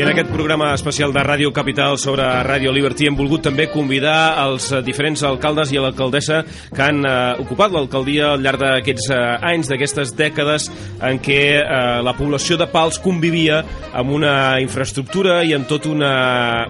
I en aquest programa especial de Ràdio Capital sobre Ràdio Liberty hem volgut també convidar els diferents alcaldes i l'alcaldessa que han eh, ocupat l'alcaldia al llarg d'aquests eh, anys, d'aquestes dècades en què eh, la població de Pals convivia amb una infraestructura i amb tot una,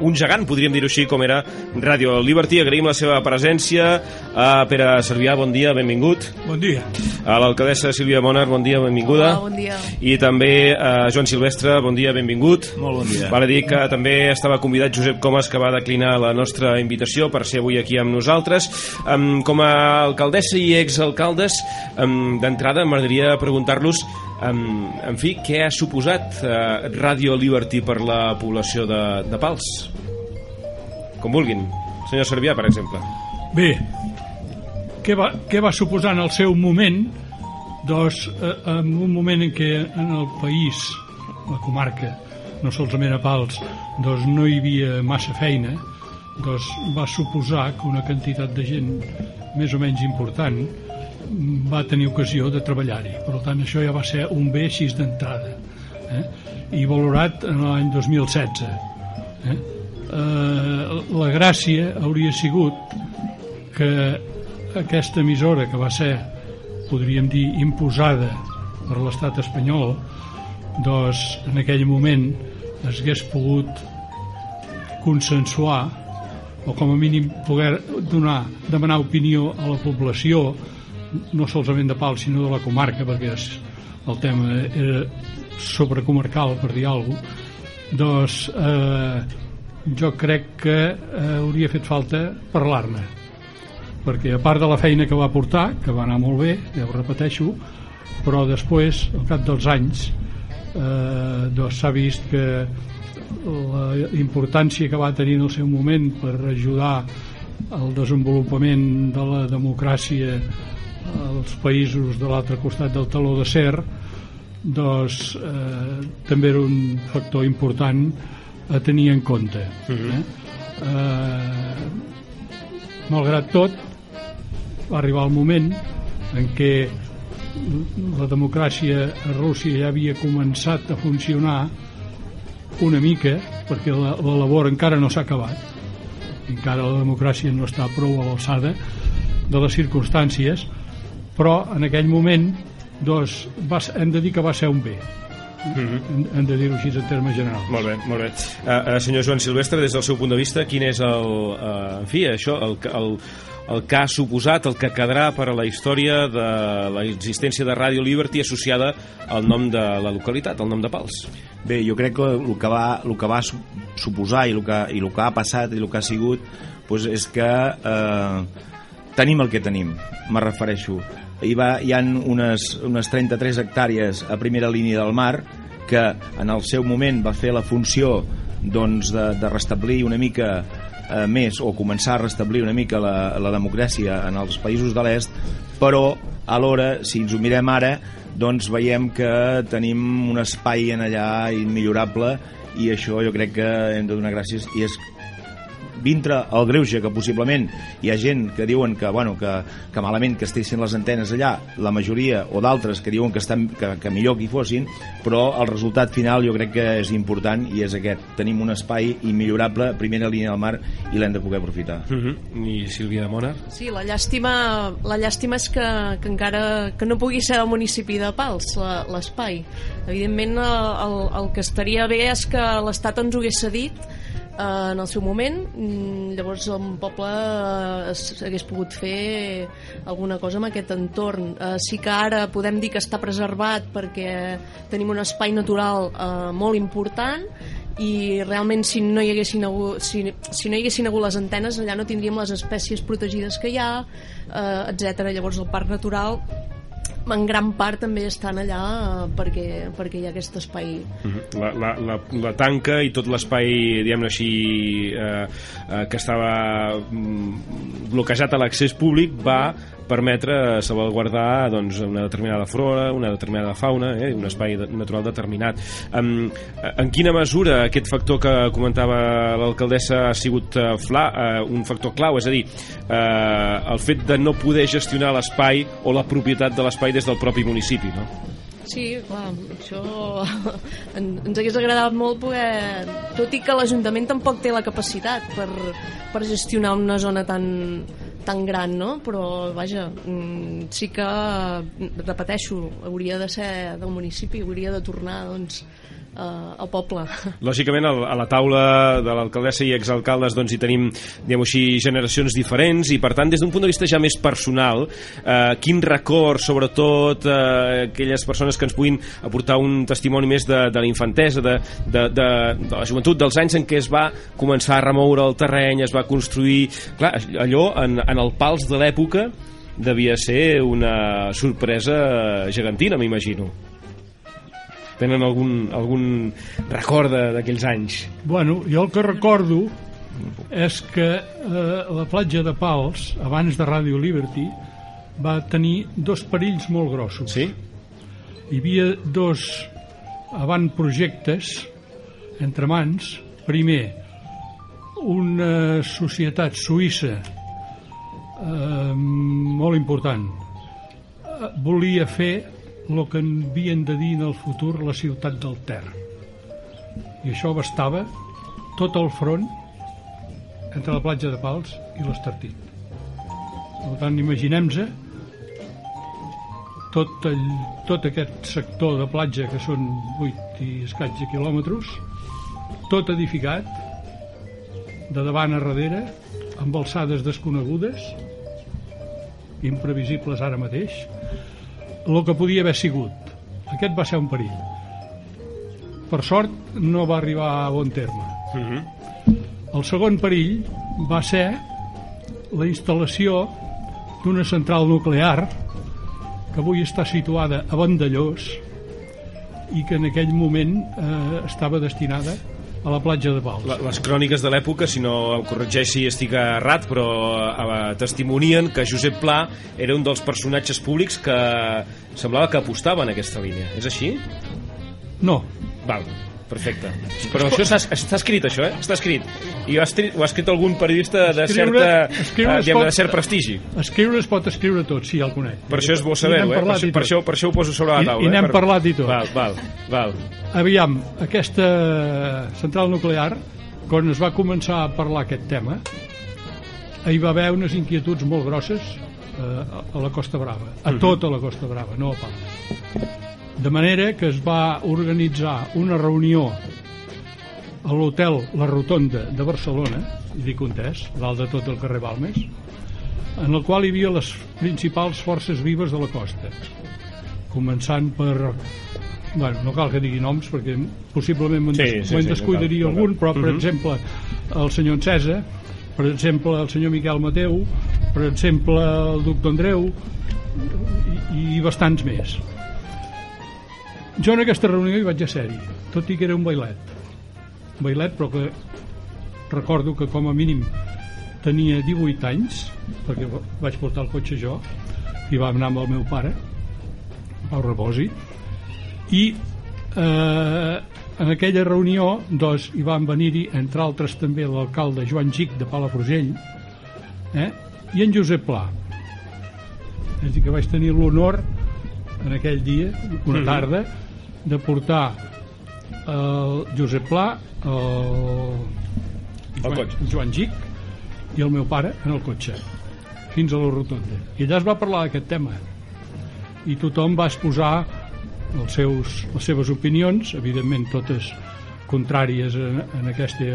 un gegant, podríem dir-ho així, com era Ràdio Liberty. Agraïm la seva presència. Eh, Pere Servià, bon dia, benvingut. Bon dia. A l'alcaldessa Sílvia Monar, bon dia, benvinguda. Hola, bon dia. I també eh, Joan Silvestre, bon dia, benvingut. Molt bon dia. Val a dir que també estava convidat Josep Comas, que va declinar la nostra invitació per ser avui aquí amb nosaltres. Um, com a alcaldessa i exalcaldes, um, d'entrada m'agradaria preguntar-los um, en fi, què ha suposat uh, Radio Liberty per la població de, de Pals? Com vulguin. Senyor Servià, per exemple. Bé, què va, què va suposar en el seu moment? Doncs, eh, en un moment en què en el país, la comarca, no solament a Pals, doncs no hi havia massa feina, doncs va suposar que una quantitat de gent més o menys important va tenir ocasió de treballar-hi. Per tant, això ja va ser un bé així d'entrada. Eh? I valorat en l'any 2016. Eh? Eh, la gràcia hauria sigut que aquesta emissora que va ser, podríem dir, imposada per l'estat espanyol, doncs en aquell moment es hagués pogut consensuar o com a mínim poder donar, demanar opinió a la població no solament de Pals sinó de la comarca perquè és, el tema era sobrecomarcal per dir alguna cosa. Doncs eh, jo crec que eh, hauria fet falta parlar-ne perquè a part de la feina que va portar que va anar molt bé, ja ho repeteixo però després, al cap dels anys eh, doncs s'ha vist que la importància que va tenir en el seu moment per ajudar al desenvolupament de la democràcia als països de l'altre costat del taló de Ser doncs eh, també era un factor important a tenir en compte eh? Eh, malgrat tot va arribar el moment en què la democràcia a Rússia ja havia començat a funcionar una mica perquè la, la labor encara no s'ha acabat. Encara la democràcia no està prou a l'alçada de les circumstàncies però en aquell moment doncs, va, hem de dir que va ser un bé mm -hmm. hem, de dir-ho així en termes generals Molt bé, molt bé. Uh, uh, senyor Joan Silvestre, des del seu punt de vista, quin és el, uh, en fi, això, el, el, el que ha suposat, el que quedarà per a la història de l'existència de Radio Liberty associada al nom de la localitat, al nom de Pals? Bé, jo crec que el que va, el que va suposar i el que, i el que ha passat i el que ha sigut doncs és que eh, tenim el que tenim, me refereixo hi, va, hi han unes, unes 33 hectàrees a primera línia del mar que en el seu moment va fer la funció doncs, de, de restablir una mica eh, més o començar a restablir una mica la, la democràcia en els països de l'est però alhora, si ens ho mirem ara doncs veiem que tenim un espai en allà immillorable i això jo crec que hem de donar gràcies i és dintre el greuge que possiblement hi ha gent que diuen que, bueno, que, que malament que estessin les antenes allà, la majoria o d'altres que diuen que, estan, que, que millor que hi fossin, però el resultat final jo crec que és important i és aquest. Tenim un espai immillorable, primera línia del mar, i l'hem de poder aprofitar. Uh -huh. I Sílvia de Mona? Sí, la llàstima, la llàstima és que, que encara que no pugui ser el municipi de Pals, l'espai. Evidentment, el, el que estaria bé és que l'Estat ens ho hagués cedit en el seu moment mm, llavors el poble hagués pogut fer alguna cosa amb aquest entorn eh, sí que ara podem dir que està preservat perquè tenim un espai natural eh, molt important i realment si no hi haguessin hagut, si, si no hi haguessin hagut les antenes allà no tindríem les espècies protegides que hi ha eh, etc. llavors el parc natural en gran part també estan allà eh, perquè, perquè hi ha aquest espai. Mhm. La, la, la, la tanca i tot l'espai, diguem-ne així, eh, eh, que estava mm, bloquejat a l'accés públic va permetre salvaguardar doncs, una determinada flora, una determinada fauna, eh, un espai natural determinat. En, en quina mesura aquest factor que comentava l'alcaldessa ha sigut uh, fla, uh, un factor clau? És a dir, uh, el fet de no poder gestionar l'espai o la propietat de l'espai des del propi municipi, no? Sí, clar, això en, ens hagués agradat molt poder... Tot i que l'Ajuntament tampoc té la capacitat per, per gestionar una zona tan, tan gran, no? Però, vaja, mm, sí que, repeteixo, hauria de ser del municipi, hauria de tornar, doncs, eh, al poble. Lògicament, a la taula de l'alcaldessa i exalcaldes doncs, hi tenim diguem així, generacions diferents i, per tant, des d'un punt de vista ja més personal, eh, quin record, sobretot, eh, aquelles persones que ens puguin aportar un testimoni més de, de la infantesa, de, de, de, de la joventut, dels anys en què es va començar a remoure el terreny, es va construir... Clar, allò, en, en el pals de l'època, devia ser una sorpresa gegantina, m'imagino. Tenen algun, algun record d'aquells anys? Bueno, jo el que recordo és que eh, la platja de Pals, abans de Radio Liberty, va tenir dos perills molt grossos. Sí? Hi havia dos avantprojectes entre mans. Primer, una societat suïssa eh, molt important eh, volia fer el que havien de dir en el futur la ciutat del Ter. I això bastava tot el front entre la platja de Pals i l'Estartit. Per tant, imaginem-se tot, el, tot aquest sector de platja, que són 8 i escaig quilòmetres, tot edificat, de davant a darrere, amb alçades desconegudes, imprevisibles ara mateix, el que podia haver sigut. Aquest va ser un perill. Per sort, no va arribar a bon terme. Uh -huh. El segon perill va ser la instal·lació d'una central nuclear que avui està situada a Vandellós i que en aquell moment eh, estava destinada a la platja de Pals. Les cròniques de l'època, si no em corregeix si estic errat, però eh, testimonien que Josep Pla era un dels personatges públics que semblava que apostava en aquesta línia. És així? No. Val, perfecte. Però això està, escrit, això, eh? Està escrit. I ho ha escrit, ho ha escrit algun periodista de, Escriure- certa, escriure eh, pot- de cert prestigi. Escriure es pot escriure tot, sí, ja el conec. Per això és bo I saber-ho, eh? Per, això- i per, això, per això ho poso sobre la I- taula. i eh? n'hem Per- parlat i tot. Val, val, val. Aviam, aquesta central nuclear, quan es va començar a parlar aquest tema, hi va haver unes inquietuds molt grosses eh, a la Costa Brava, a tota la Costa Brava, no a Pals. De manera que es va organitzar una reunió a l'hotel La Rotonda de Barcelona, i dic un test, dalt de tot el carrer Balmes, en el qual hi havia les principals forces vives de la costa, començant per bueno, no cal que digui noms perquè possiblement me'n Sí, des sí, sí, descuidaria no cal, algun, però per Mhm. exemple el senyor Encesa, per exemple el senyor Miquel Mateu, per exemple el doctor Andreu i, i bastants més. Jo en aquesta reunió hi vaig a ser-hi, tot i que era un bailet. Un bailet, però que recordo que com a mínim tenia 18 anys, perquè vaig portar el cotxe jo, i vam anar amb el meu pare, Pau Rebosi, i eh, en aquella reunió doncs, hi van venir-hi, entre altres també l'alcalde Joan Gic de Palafrugell eh, i en Josep Pla. És a dir, que vaig tenir l'honor en aquell dia, una Mhm. tarda, de portar el Josep Pla, el, El Joan, cotxe. Joan Gic i el meu pare en el cotxe fins a la rotonda i allà es va parlar d'aquest tema i tothom va exposar els seus, les seves opinions evidentment totes contràries en, en, aquesta,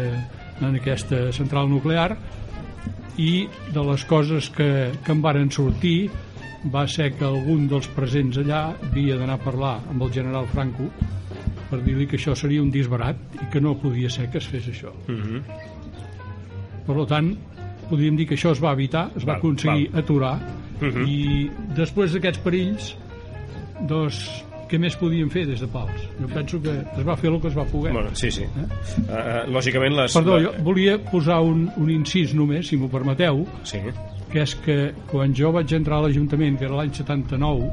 en aquesta central nuclear i de les coses que, que en varen sortir va ser que algun dels presents allà havia d'anar a parlar amb el general Franco per dir-li que això seria un disbarat i que no podia ser que es fes això. Mhm. Per tant, podríem dir que això es va evitar, es va Val, aconseguir val. aturar Mhm. i després d'aquests perills doncs què més podíem fer des de Pals? Jo penso que es va fer el que es va poder. Bueno, sí, sí. Uh, uh, lògicament les... Perdó, jo volia posar un, un incís només, si m'ho permeteu, Sí. que és que quan jo vaig entrar a l'Ajuntament, que era l'any 79,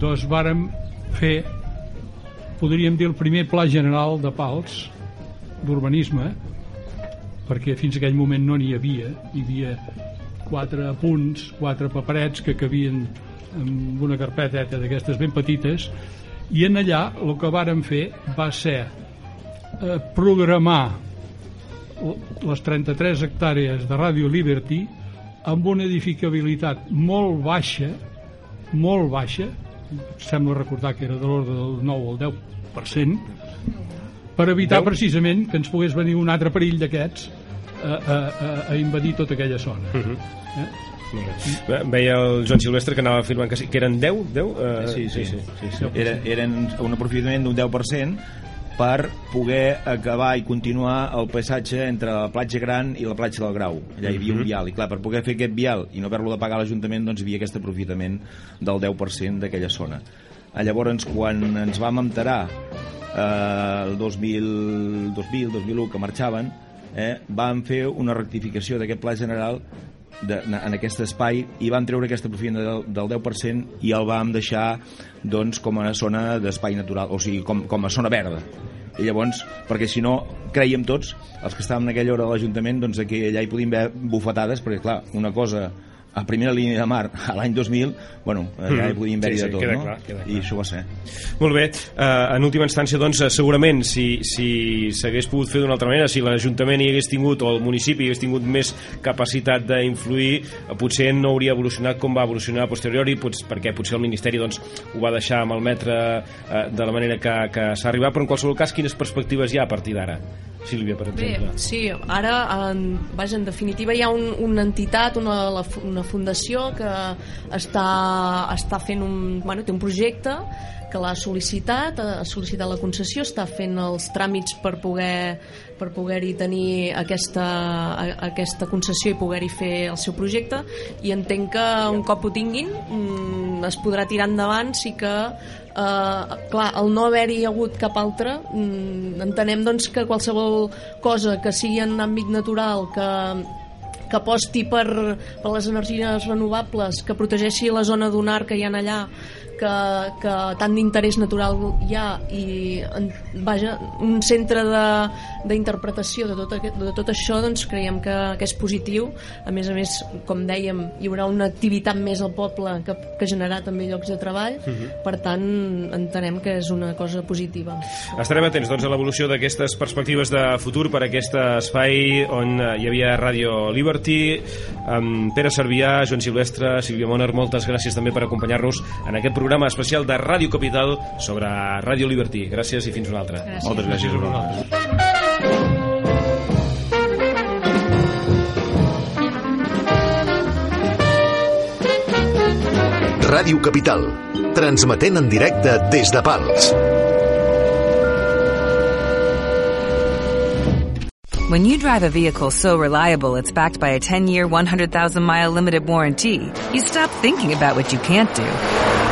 doncs vàrem fer, podríem dir, el primer pla general de Pals, d'urbanisme, perquè fins aquell moment no n'hi havia, hi havia quatre punts, quatre paperets que cabien en una carpeteta d'aquestes ben petites, i en allà el que vàrem fer va ser eh, programar les 33 hectàrees de Radio Liberty amb una edificabilitat molt baixa, molt baixa, sembla recordar que era de l'ordre del 9 al 10%, per evitar Deu? precisament que ens pogués venir un altre perill d'aquests a, a, a, a invadir tota aquella zona. eh? Ve- Veia el Joan Silvestre que anava afirmant que, sí, que eren 10, 10? Uh, Sí, sí, sí, sí, sí. Era, eren un aprofitament d'un 10% per poder acabar i continuar el paisatge entre la platja Gran i la platja del Grau. Allà hi havia un vial, i clar, per poder fer aquest vial i no haver-lo de pagar a l'Ajuntament, doncs hi havia aquest aprofitament del 10% d'aquella zona. Llavors, quan ens vam enterar eh, el 2000, 2000, 2001, que marxaven, eh, vam fer una rectificació d'aquest pla general de, en aquest espai i vam treure aquesta aprofitament del, del 10% i el vam deixar doncs, com a zona d'espai natural, o sigui, com, com a zona verda. I llavors, perquè si no, creiem tots, els que estàvem en aquella hora a l'Ajuntament, doncs que allà hi podíem haver bufetades, perquè clar, una cosa a primera línia de mar a l'any 2000, bueno, allà hi podíem haver-hi Sí, sí, de tot, queda no? clar, queda I això va ser. Molt bé, uh, en última instància doncs eh, segurament si si s'hagués pogut fer d'una altra manera, si l'Ajuntament hi hagués tingut o el municipi hagués tingut més capacitat d'influir, eh, potser no hauria evolucionat com va evolucionar a posteriori pots, perquè potser el Ministeri doncs, ho va deixar malmetre uh, de la manera que, que s'ha arribat, però en qualsevol cas quines perspectives hi ha a partir d'ara? Sílvia, per Bé, exemple. sí, ara, en, vaja, en definitiva hi ha un, una entitat, una, la, fu- una fundació que està, està fent un, bueno, té un projecte que l'ha sol·licitat, ha sol·licitat la concessió, està fent els tràmits per poder per poder-hi tenir aquesta, aquesta concessió i poder-hi fer el seu projecte i entenc que un cop ho tinguin mm, es podrà tirar endavant sí que eh, clar, el no haver-hi hagut cap altre mm, entenem doncs que qualsevol cosa que sigui en àmbit natural que que aposti per, per les energies renovables, que protegeixi la zona dunar que hi ha allà, que, que tant d'interès natural hi ha i vaja, un centre de- d'interpretació de, tot aquest, de tot això doncs creiem que, que és positiu. A més a més, com dèiem hi haurà una activitat més al poble que, que generarà també llocs de treball. Per tant entenem que és una cosa positiva. Estarem atents doncs, a l'evolució d'aquestes perspectives de futur per aquest espai on eh, hi havia Ràdio Liberty, amb Pere Servià, Joan Silvestre, Sílvia Moner, moltes gràcies també per acompanyar-nos en aquest programa especial de Ràdio Capital sobre Ràdio Liberty. Gràcies i fins una altra. Gràcies. Moltes gràcies a vosaltres. Ràdio Capital, transmetent en directe des de Pals. When you drive a vehicle so reliable it's backed by a 10-year, 100,000-mile limited warranty, you stop thinking about what you can't do